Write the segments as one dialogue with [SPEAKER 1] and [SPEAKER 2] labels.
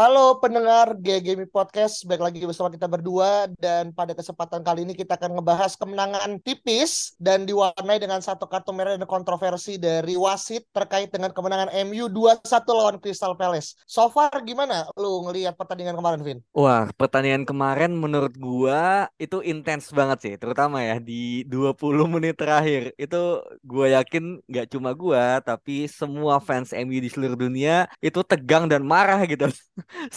[SPEAKER 1] Halo pendengar GGMI Podcast, balik lagi bersama kita berdua dan pada kesempatan kali ini kita akan ngebahas kemenangan tipis dan diwarnai dengan satu kartu merah dan kontroversi dari wasit terkait dengan kemenangan MU 2-1 lawan Crystal Palace. So far gimana lu ngelihat pertandingan kemarin, Vin?
[SPEAKER 2] Wah, pertandingan kemarin menurut gua itu intens banget sih, terutama ya di 20 menit terakhir. Itu gua yakin nggak cuma gua, tapi semua fans MU di seluruh dunia itu tegang dan marah gitu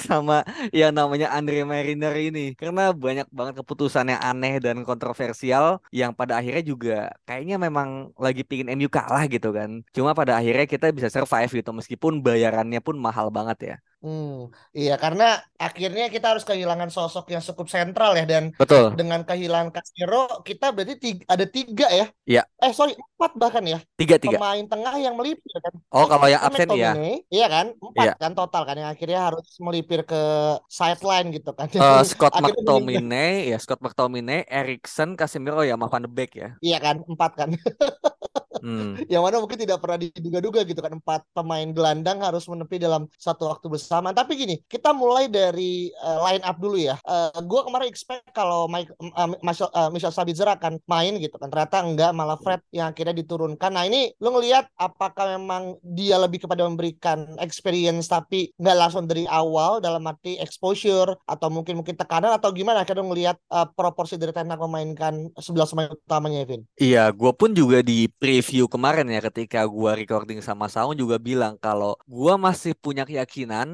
[SPEAKER 2] sama yang namanya Andre Mariner ini. Karena banyak banget keputusan yang aneh dan kontroversial yang pada akhirnya juga kayaknya memang lagi pingin MU kalah gitu kan. Cuma pada akhirnya kita bisa survive gitu meskipun bayarannya pun mahal banget ya.
[SPEAKER 1] Hmm, iya karena akhirnya kita harus kehilangan sosok yang cukup sentral ya dan
[SPEAKER 2] Betul.
[SPEAKER 1] dengan kehilangan Casemiro kita berarti tiga, ada tiga ya?
[SPEAKER 2] Iya.
[SPEAKER 1] Eh sorry empat bahkan ya
[SPEAKER 2] Tiga-tiga.
[SPEAKER 1] pemain tengah yang melipir kan?
[SPEAKER 2] Oh, kalau yang absen ya.
[SPEAKER 1] Iya kan? Empat
[SPEAKER 2] Iya.
[SPEAKER 1] kan total kan yang akhirnya harus melipir ke sideline gitu kan.
[SPEAKER 2] Eh, Scott. McTominay ya Scott McTominay, Erikson, Casemiro ya sama Van de Beek ya.
[SPEAKER 1] Iya kan? Empat kan.
[SPEAKER 2] Hmm.
[SPEAKER 1] yang mana mungkin tidak pernah diduga-duga gitu kan empat pemain gelandang harus menepi dalam satu waktu bersama. Tapi gini, kita mulai dari eh, line up dulu ya. Eh gue kemarin expect kalau Mike, eh, Michel, eh, Michel Sabitzer akan main gitu kan. Ternyata enggak, malah Fred yang akhirnya diturunkan. Nah ini lu ngelihat apakah memang dia lebih kepada memberikan experience tapi nggak langsung dari awal dalam arti exposure atau mungkin mungkin tekanan atau gimana? Akhirnya ngelihat eh, proporsi dari Ten Hag memainkan 11 pemain utamanya, Evin.
[SPEAKER 2] Iya, gue pun juga di preview kemarin ya ketika gue recording sama Saung juga bilang kalau gue masih punya keyakinan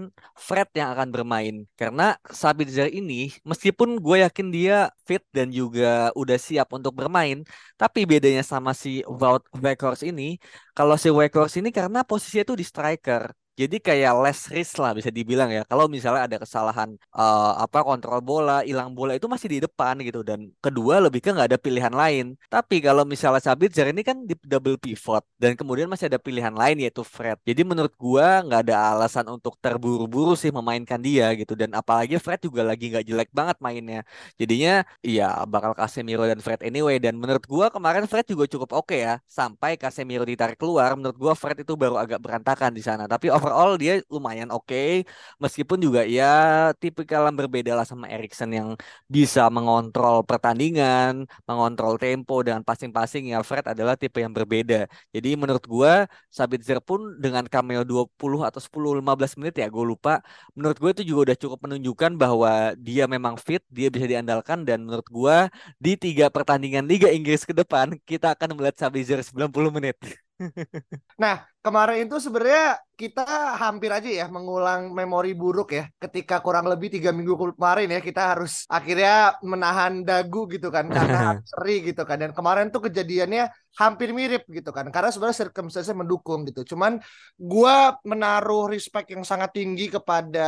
[SPEAKER 2] Fred yang akan bermain karena Sabitzer ini meskipun gue yakin dia fit dan juga udah siap untuk bermain, tapi bedanya sama si Wout Weghorst ini, kalau si Weghorst ini karena posisinya tuh di striker. Jadi kayak less risk lah bisa dibilang ya. Kalau misalnya ada kesalahan eh, apa kontrol bola, hilang bola itu masih di depan gitu dan kedua lebih ke nggak ada pilihan lain. Tapi kalau misalnya Sabitzer ini kan di double pivot dan kemudian masih ada pilihan lain yaitu Fred. Jadi menurut gua nggak ada alasan untuk terburu-buru sih memainkan dia gitu dan apalagi Fred juga lagi nggak jelek banget mainnya. Jadinya ya bakal Casemiro dan Fred anyway dan menurut gua kemarin Fred juga cukup oke ya sampai Casemiro ditarik keluar menurut gua Fred itu baru agak berantakan di sana. Tapi overall dia lumayan oke meskipun juga ya tipikal yang berbeda lah sama Erikson yang bisa mengontrol pertandingan, mengontrol tempo dengan passing-passing ya Fred adalah tipe yang berbeda. Jadi menurut gua Sabitzer pun dengan cameo 20 atau 10 15 menit ya gue lupa. Menurut gue itu juga udah cukup menunjukkan bahwa dia memang fit, dia bisa diandalkan dan menurut gua di tiga pertandingan Liga Inggris ke depan kita akan melihat Sabitzer 90 menit.
[SPEAKER 1] Nah, kemarin itu sebenarnya kita hampir aja ya mengulang memori buruk ya. Ketika kurang lebih tiga minggu kemarin ya kita harus akhirnya menahan dagu gitu kan karena seri gitu kan. Dan kemarin tuh kejadiannya hampir mirip gitu kan. Karena sebenarnya circumstance mendukung gitu. Cuman gua menaruh respect yang sangat tinggi kepada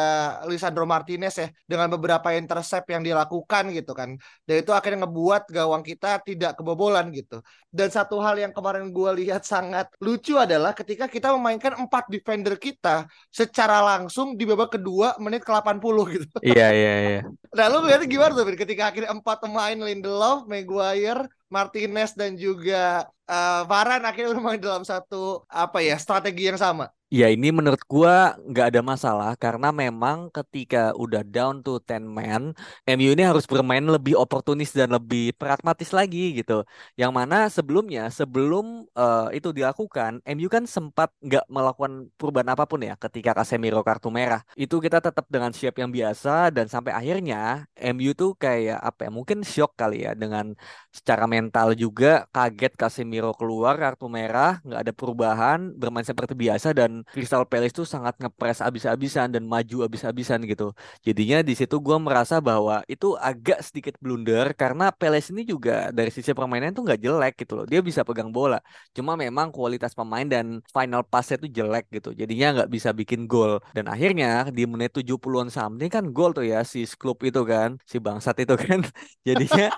[SPEAKER 1] Lisandro Martinez ya dengan beberapa intercept yang dilakukan gitu kan. Dan itu akhirnya ngebuat gawang kita tidak kebobolan gitu. Dan satu hal yang kemarin gua lihat sangat lucu adalah ketika kita memainkan empat defender kita secara langsung di babak kedua menit ke 80 gitu.
[SPEAKER 2] Iya iya iya.
[SPEAKER 1] Nah, lu ngeliatnya gimana tuh ketika akhirnya empat pemain Lindelof, Maguire, Martinez dan juga eh, Varane akhirnya bermain dalam satu apa ya strategi yang sama.
[SPEAKER 2] Ya ini menurut gua nggak ada masalah karena memang ketika udah down to 10 man, MU ini harus bermain lebih oportunis dan lebih pragmatis lagi gitu. Yang mana sebelumnya sebelum eh, itu dilakukan, MU kan sempat nggak melakukan perubahan apa pun ya ketika Casemiro kartu merah. Itu kita tetap dengan siap yang biasa dan sampai akhirnya MU tuh kayak apa ya? Mungkin shock kali ya dengan secara mental juga kaget Casemiro keluar kartu merah, nggak ada perubahan, bermain seperti biasa dan Crystal Palace tuh sangat ngepres abis-abisan dan maju abis-abisan gitu. Jadinya di situ gue merasa bahwa itu agak sedikit blunder karena Palace ini juga dari sisi permainan tuh nggak jelek gitu loh. Dia bisa pegang bola. Cuma memang kualitas pemain dan final passnya tuh jelek gitu. Jadinya nggak bisa bikin gol. Dan akhirnya di menit 70-an something kan gol tuh ya si klub itu kan, si bangsat itu kan. Jadinya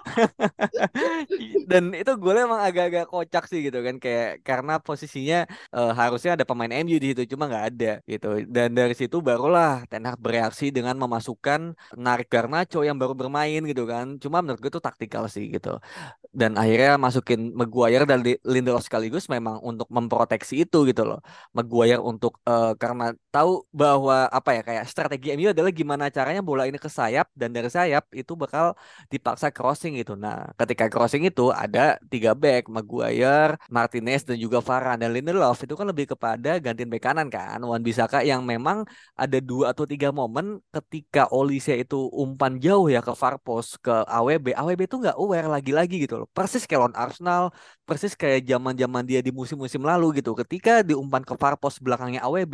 [SPEAKER 2] dan itu golnya emang agak-agak kocak sih gitu kan kayak karena posisinya uh, harusnya ada pemain MU di situ cuma nggak ada gitu. Dan dari situ barulah Ten Hag bereaksi dengan memasukkan narik Garnacho yang baru bermain gitu kan. Cuma menurut gue itu taktikal sih gitu. Dan akhirnya masukin Maguire dan Lindelof sekaligus memang untuk memproteksi itu gitu loh. Maguire untuk uh, karena tahu bahwa apa ya kayak strategi MU adalah gimana caranya bola ini ke sayap dan dari sayap itu bakal dipaksa crossing gitu. Nah ketika crossing itu ada tiga back Maguire Martinez dan juga Varane. Dan Lindelof itu kan lebih kepada gantiin bek kanan kan Wan Bisaka yang memang ada dua atau tiga momen ketika Olise itu umpan jauh ya ke far post ke AWB AWB itu nggak aware lagi-lagi gitu loh. Persis kayak lawan Arsenal persis kayak zaman-zaman dia di musim-musim lalu gitu. Ketika diumpan ke far post belakangnya AWB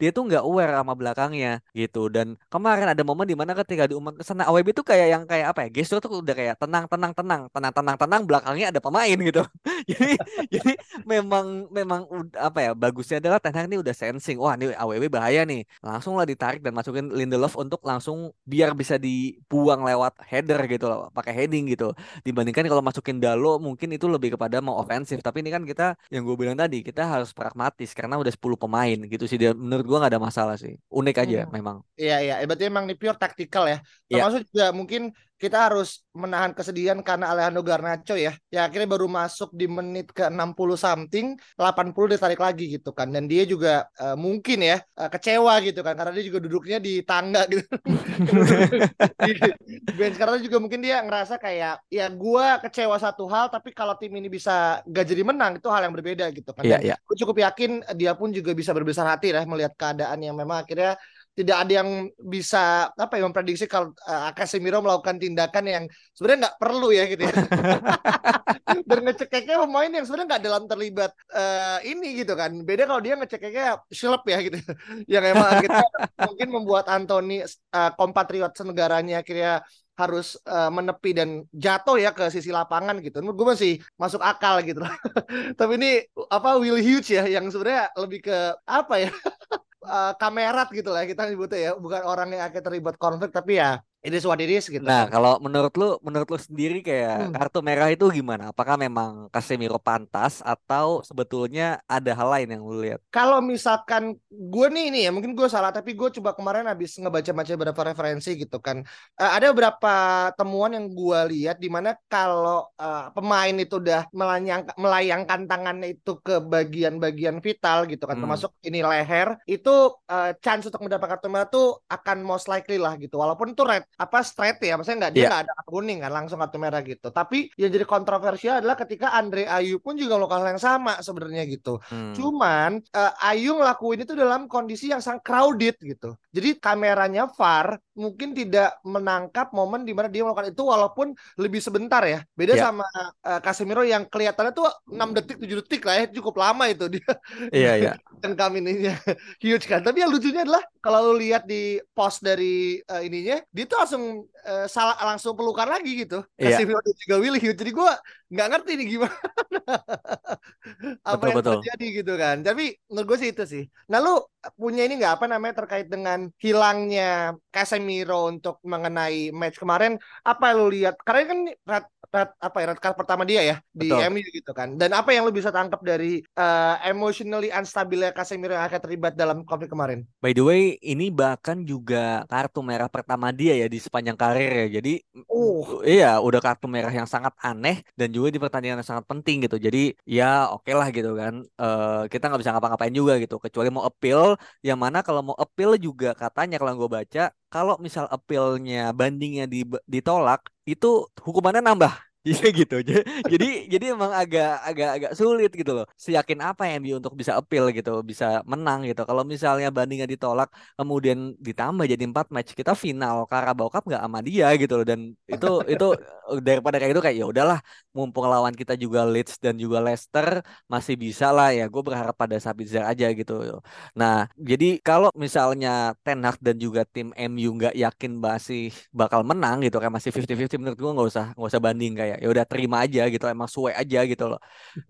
[SPEAKER 2] dia tuh nggak aware sama belakangnya gitu. Dan kemarin ada momen di mana ketika diumpan ke sana AWB tuh kayak yang kayak apa ya gestur tuh udah kayak tenang tenang tenang tenang tenang tenang belakangnya ada pemain gitu. Jadi jadi memang memang apa ya bagusnya adalah Ten Hag ini udah sensing. Wah ini AWB bahaya nih. Langsung lah ditarik dan masukin Lindelof untuk langsung biar bisa dibuang lewat header gitu loh pakai heading gitu. Dibandingkan kalau masukin Dalo mungkin itu lebih kepada mau ofensif tapi ini kan kita yang gue bilang tadi kita harus pragmatis karena udah 10 pemain gitu sih. Dia menurut gue nggak ada masalah sih. Unik aja hmm. memang.
[SPEAKER 1] Iya iya. Eh, berarti emang ini pure taktikal ya. Iya. termasuk yeah. juga mungkin kita harus menahan kesedihan karena Alejandro Garnacho ya. Ya akhirnya baru masuk di menit ke 60 something, 80 ditarik lagi gitu kan. Dan dia juga uh, mungkin ya uh, kecewa gitu kan karena dia juga duduknya di tangga gitu. di bench karena juga mungkin dia ngerasa kayak ya gua kecewa satu hal tapi kalau tim ini bisa gak jadi menang itu hal yang berbeda gitu kan.
[SPEAKER 2] Yeah, yeah.
[SPEAKER 1] Gue cukup yakin dia pun juga bisa berbesar hati lah melihat keadaan yang memang akhirnya tidak ada yang bisa apa ya memprediksi kalau uh, Casemiro melakukan tindakan yang sebenarnya nggak perlu ya gitu ya. Dan ngecekeknya pemain yang sebenarnya nggak dalam terlibat uh, ini gitu kan. Beda kalau dia ngecekeknya silap ya gitu. yang emang kita mungkin membuat Anthony uh, kompatriot senegaranya akhirnya harus uh, menepi dan jatuh ya ke sisi lapangan gitu. Menurut gue masih masuk akal gitu. Tapi ini apa Will Hughes ya yang sebenarnya lebih ke apa ya? Uh, kamerat gitu lah kita nyebutnya ya. Bukan orang yang akan terlibat konflik tapi ya ini what it is gitu.
[SPEAKER 2] Nah, kalau menurut lu menurut lu sendiri kayak hmm. kartu merah itu gimana? Apakah memang Casemiro pantas atau sebetulnya ada hal lain yang lu lihat?
[SPEAKER 1] Kalau misalkan gue nih ini ya, mungkin gue salah tapi gue coba kemarin habis ngebaca-baca beberapa referensi gitu kan. Uh, ada beberapa temuan yang gue lihat di mana kalau uh, pemain itu udah melayang, melayangkan tangannya itu ke bagian-bagian vital gitu kan, hmm. termasuk ini leher, itu uh, chance untuk mendapatkan kartu merah tuh akan most likely lah gitu. Walaupun itu red apa straight ya maksudnya nggak dia iya. nggak yeah. ada kartu kuning kan langsung kartu merah gitu tapi yang jadi kontroversial adalah ketika Andre Ayu pun juga melakukan hal yang sama sebenarnya gitu hmm. cuman uh, Ayu ngelakuin itu dalam kondisi yang sangat crowded gitu jadi kameranya VAR mungkin tidak menangkap momen di mana dia melakukan itu walaupun lebih sebentar ya beda yeah. sama uh, Casemiro yang kelihatannya tuh 6 detik 7 detik lah ya cukup lama itu dia
[SPEAKER 2] iya iya
[SPEAKER 1] dan kami ini huge kan tapi yang lucunya adalah kalau lu lihat di post dari uh, ininya dia tuh langsung uh, salah langsung pelukan lagi gitu. Yeah. Kasih juga Willy. Jadi gue nggak ngerti nih gimana apa betul, yang betul. terjadi gitu kan. Tapi menurut gue sih itu sih. Nah lu punya ini nggak apa namanya terkait dengan hilangnya Casemiro untuk mengenai match kemarin? Apa yang lu lihat? Karena kan red, red apa ya red card pertama dia ya di betul. MU gitu kan. Dan apa yang lu bisa tangkap dari uh, emotionally unstable Casemiro yang akan terlibat dalam konflik kemarin?
[SPEAKER 2] By the way, ini bahkan juga kartu merah pertama dia ya di sepanjang karir ya. Jadi uh. iya udah kartu merah yang sangat aneh dan juga di pertandingan yang sangat penting gitu. Jadi ya oke okay lah gitu kan. Uh, kita nggak bisa ngapa-ngapain juga gitu. Kecuali mau appeal, yang mana kalau mau appeal juga katanya kalau gue baca, kalau misal appealnya bandingnya di, ditolak, itu hukumannya nambah Iya gitu. Jadi jadi emang agak agak agak sulit gitu loh. Seyakin apa MU untuk bisa appeal gitu, bisa menang gitu. Kalau misalnya bandingnya ditolak kemudian ditambah jadi empat match, kita final Carabao Cup nggak sama dia gitu loh. Dan itu itu daripada kayak itu kayak ya udahlah, mumpung lawan kita juga Leeds dan juga Leicester masih bisa lah ya. Gue berharap pada Sabitzer aja gitu. Nah, jadi kalau misalnya Ten Hag dan juga tim MU nggak yakin masih bakal menang gitu kayak masih 50-50 menurut gue nggak usah nggak usah banding kayak ya udah terima aja gitu emang suwe aja gitu loh.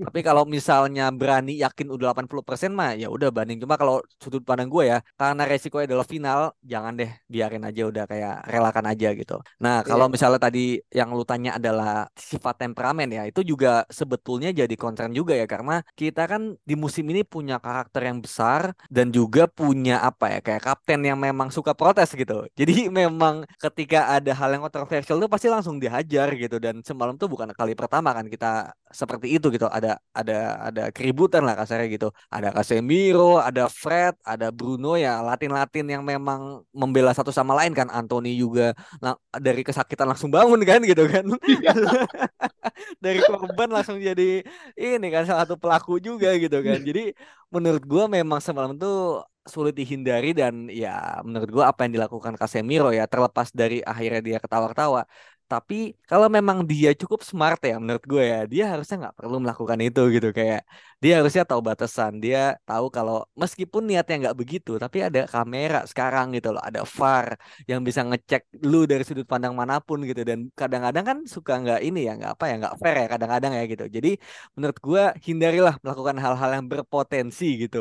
[SPEAKER 2] Tapi kalau misalnya berani yakin udah 80% mah ya udah banding. Cuma kalau sudut pandang gue ya karena resiko adalah final jangan deh biarin aja udah kayak relakan aja gitu. Nah kalau misalnya tadi yang lu tanya adalah sifat temperamen ya itu juga sebetulnya jadi concern juga ya karena kita kan di musim ini punya karakter yang besar dan juga punya apa ya kayak kapten yang memang suka protes gitu. Jadi memang ketika ada hal yang kontroversial tuh pasti langsung dihajar gitu. Dan semalam tuh bukan kali pertama kan kita seperti itu gitu. Ada ada ada keributan lah kasarnya gitu. Ada Casemiro ada Fred ada Bruno ya Latin-Latin yang memang membela satu sama lain kan. Anthony juga nah, dari kesakitan langsung bangun kan gitu kan. Iya. dari korban langsung jadi ini kan salah satu pelaku juga gitu kan. Jadi menurut gua memang semalam tuh sulit dihindari dan ya menurut gua apa yang dilakukan Casemiro ya terlepas dari akhirnya dia ketawa-ketawa tapi kalau memang dia cukup smart ya menurut gue ya, dia harusnya nggak perlu melakukan itu gitu kayak dia harusnya tahu batasan. Dia tahu kalau meskipun niatnya nggak begitu, tapi ada kamera sekarang gitu loh, ada VAR yang bisa ngecek lu dari sudut pandang mana pun gitu. Dan kadang-kadang kan suka nggak ini ya, nggak apa ya, nggak fair ya kadang-kadang ya gitu. Jadi menurut gue hindarilah melakukan hal-hal yang berpotensi gitu.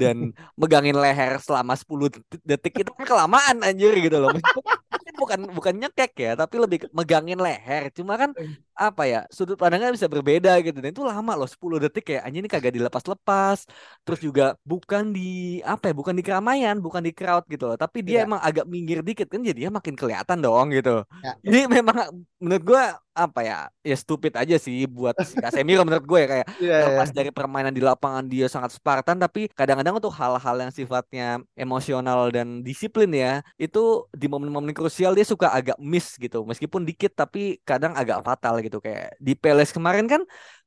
[SPEAKER 2] Dan megangin leher selama 10 detik itu kan kelamaan anjir gitu loh bukan bukan nyekek ya, tapi lebih megangin leher. Cuma kan eh. Apa ya, sudut pandangnya bisa berbeda gitu. Dan itu lama loh 10 detik ya. Anjir ini kagak dilepas-lepas. Terus juga bukan di apa ya, bukan di keramaian, bukan di crowd gitu loh. Tapi dia ya. emang agak minggir dikit kan jadinya makin kelihatan dong gitu. Ya. Jadi memang menurut gua apa ya ya stupid aja sih buat si Casemiro menurut gue ya kayak yeah, lepas yeah. dari permainan di lapangan dia sangat Spartan tapi kadang-kadang untuk hal-hal yang sifatnya emosional dan disiplin ya itu di momen-momen krusial dia suka agak miss gitu meskipun dikit tapi kadang agak fatal gitu kayak di Peles kemarin kan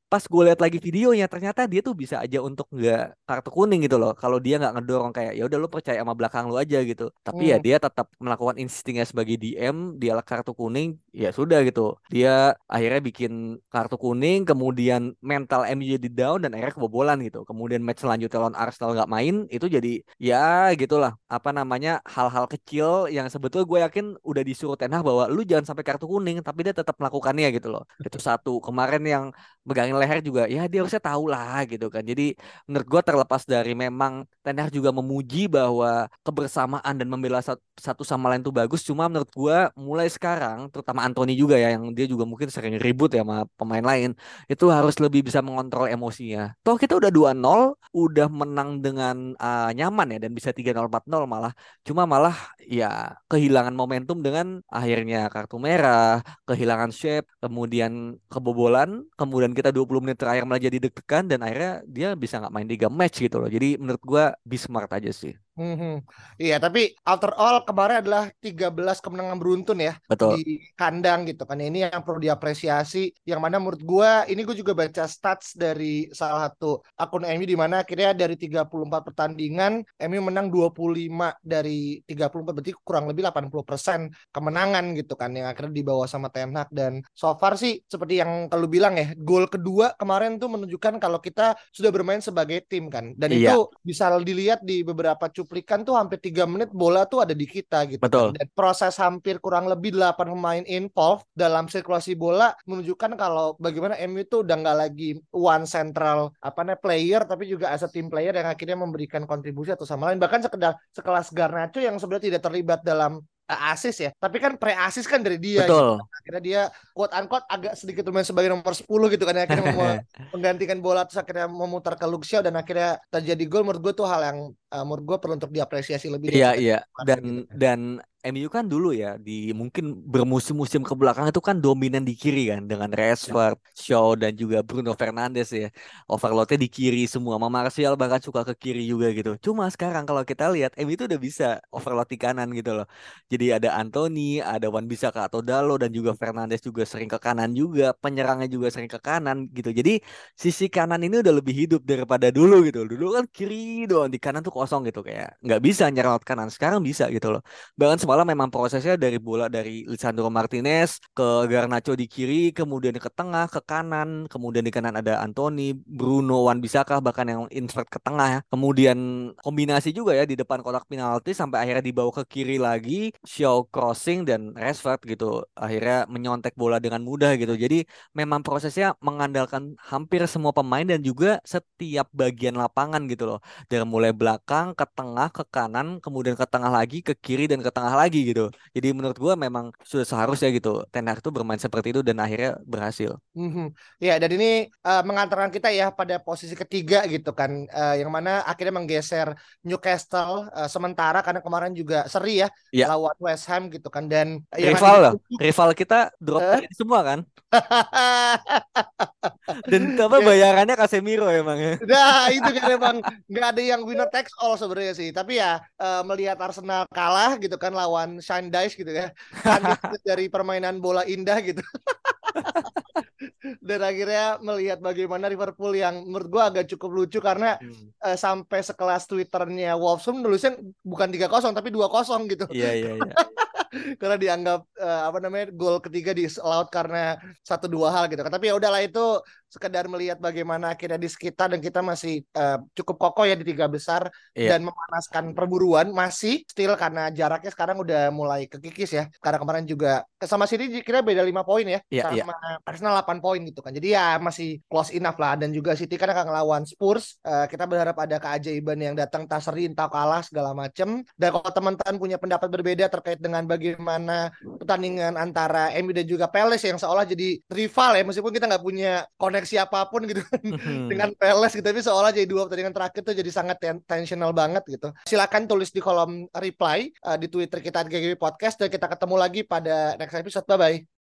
[SPEAKER 2] pas gue lihat lagi videonya ternyata dia tuh bisa aja untuk nggak kartu kuning gitu loh. Kalau dia nggak ngedorong kayak ya udah lu percaya sama belakang lu aja gitu. Tapi ya hmm. ya dia tetap melakukan instingnya sebagai DM dia kartu kuning ya sudah gitu. Dia akhirnya bikin kartu kuning kemudian mental MU jadi down dan akhirnya kebobolan gitu. Kemudian match selanjutnya lawan Arsenal nggak main itu jadi ya gitulah apa namanya hal-hal kecil yang sebetulnya gue yakin udah disuruh tenah bahwa lu jangan sampai kartu kuning tapi dia tetap melakukannya gitu loh. Itu satu. Kemarin yang megangin leher juga ya dia harusnya tahu lah gitu kan. Jadi menurut gue terlepas dari memang Ten Hag juga memuji bahwa kebersamaan dan membela satu sama lain itu bagus cuma menurut gue mulai sekarang terutama Anthony juga ya yang dia juga mungkin sering ribut ya sama pemain lain itu harus lebih bisa mengontrol emosinya. Toh kita udah 2-0 udah menang dengan uh, nyaman ya dan bisa 3-0 4-0 malah. Cuma malah ya kehilangan momentum dengan akhirnya kartu merah kehilangan shape kemudian kebobolan kemudian kita 20 20 menit terakhir malah jadi deg-degan dan akhirnya dia bisa nggak main tiga match gitu loh. Jadi menurut gua be smart aja sih.
[SPEAKER 1] Hmm, iya, tapi after all kemarin adalah 13 kemenangan beruntun ya
[SPEAKER 2] Betul.
[SPEAKER 1] di kandang gitu kan. Ini yang perlu diapresiasi. Yang mana menurut gua ini gue juga baca stats dari salah satu akun MU di mana akhirnya dari 34 pertandingan MU menang 25 dari 34 berarti kurang lebih 80% kemenangan gitu kan yang akhirnya dibawa sama Ten Hag dan so far sih seperti yang kalau bilang ya, gol kedua kemarin tuh menunjukkan kalau kita sudah bermain sebagai tim kan. Dan iya. itu bisa dilihat di beberapa cup cuplikan tuh hampir tiga menit bola tuh ada di kita gitu.
[SPEAKER 2] Betul.
[SPEAKER 1] Dan proses hampir kurang lebih 8 pemain involved dalam sirkulasi bola menunjukkan kalau bagaimana MU itu udah nggak lagi one central apa namanya player tapi juga as a team player yang akhirnya memberikan kontribusi atau sama lain bahkan sekedar sekelas Garnacho yang sebenarnya tidak terlibat dalam asis ya tapi kan pre asis kan dari dia
[SPEAKER 2] Betul. Gitu.
[SPEAKER 1] akhirnya dia quote unquote agak sedikit bermain sebagai nomor 10 gitu kan akhirnya menggantikan bola terus akhirnya memutar ke Luxio dan akhirnya terjadi gol menurut gue tuh hal yang uh, menurut gue perlu untuk diapresiasi lebih
[SPEAKER 2] iya iya dan gitu. Kan. dan MU kan dulu ya di mungkin bermusim-musim ke belakang itu kan dominan di kiri kan dengan Rashford, Shaw dan juga Bruno Fernandes ya. Overloadnya di kiri semua. Mama Martial bahkan suka ke kiri juga gitu. Cuma sekarang kalau kita lihat MU itu udah bisa overload di kanan gitu loh. Jadi ada Anthony, ada Wan Bisaka atau Dalo dan juga Fernandes juga sering ke kanan juga. Penyerangnya juga sering ke kanan gitu. Jadi sisi kanan ini udah lebih hidup daripada dulu gitu. Dulu kan kiri doang di kanan tuh kosong gitu kayak nggak bisa nyerang kanan. Sekarang bisa gitu loh. Bahkan semalam memang prosesnya dari bola dari Lisandro Martinez ke Garnacho di kiri, kemudian ke tengah, ke kanan, kemudian di kanan ada Anthony, Bruno, Wan Bisaka bahkan yang invert ke tengah ya. Kemudian kombinasi juga ya di depan kotak penalti sampai akhirnya dibawa ke kiri lagi, show crossing dan Rashford gitu. Akhirnya menyontek bola dengan mudah gitu. Jadi memang prosesnya mengandalkan hampir semua pemain dan juga setiap bagian lapangan gitu loh. Dari mulai belakang ke tengah ke kanan, kemudian ke tengah lagi, ke kiri dan ke tengah lagi gitu. Jadi menurut gue memang sudah seharusnya gitu Ten Hag tuh bermain seperti itu dan akhirnya berhasil.
[SPEAKER 1] Mm-hmm. Ya dan ini uh, mengantarkan kita ya pada posisi ketiga gitu kan, uh, yang mana akhirnya menggeser Newcastle uh, sementara karena kemarin juga seri ya, ya. lawan West Ham gitu kan dan
[SPEAKER 2] rival loh, rival kita drop uh? semua kan. dan apa ya. bayarannya Casemiro emang ya.
[SPEAKER 1] Nah itu kan emang nggak ada yang winner takes all sebenarnya sih, tapi ya uh, melihat Arsenal kalah gitu kan lawan Shine Dice gitu ya. Kan dari permainan bola indah gitu. Dan akhirnya melihat bagaimana Liverpool yang menurut gue agak cukup lucu karena hmm. uh, sampai sekelas Twitternya Wolves nulisnya bukan 3-0 tapi 2-0 gitu.
[SPEAKER 2] Iya iya iya.
[SPEAKER 1] Karena dianggap uh, apa namanya gol ketiga di laut karena satu dua hal gitu. Tapi ya udahlah itu sekedar melihat bagaimana akhirnya di sekitar dan kita masih uh, cukup kokoh ya di tiga besar yeah. dan memanaskan perburuan masih still karena jaraknya sekarang udah mulai kekikis ya karena kemarin juga sama City kira beda lima poin ya yeah, sama yeah. Arsenal 8 poin gitu kan jadi ya masih close enough lah dan juga City kan akan ngelawan Spurs uh, kita berharap ada keajaiban yang datang tak seri entah kalah segala macem dan kalau teman-teman punya pendapat berbeda terkait dengan bagaimana pertandingan antara MU dan juga Palace yang seolah jadi rival ya meskipun kita nggak punya koneksi koneksi apa pun gitu kan. Hmm. dengan Peles gitu tapi seolah jadi dua pertandingan terakhir tuh jadi sangat ten tensional banget gitu. Silakan tulis di kolom reply uh, di Twitter kita GGB Podcast dan kita ketemu lagi pada next episode. Bye bye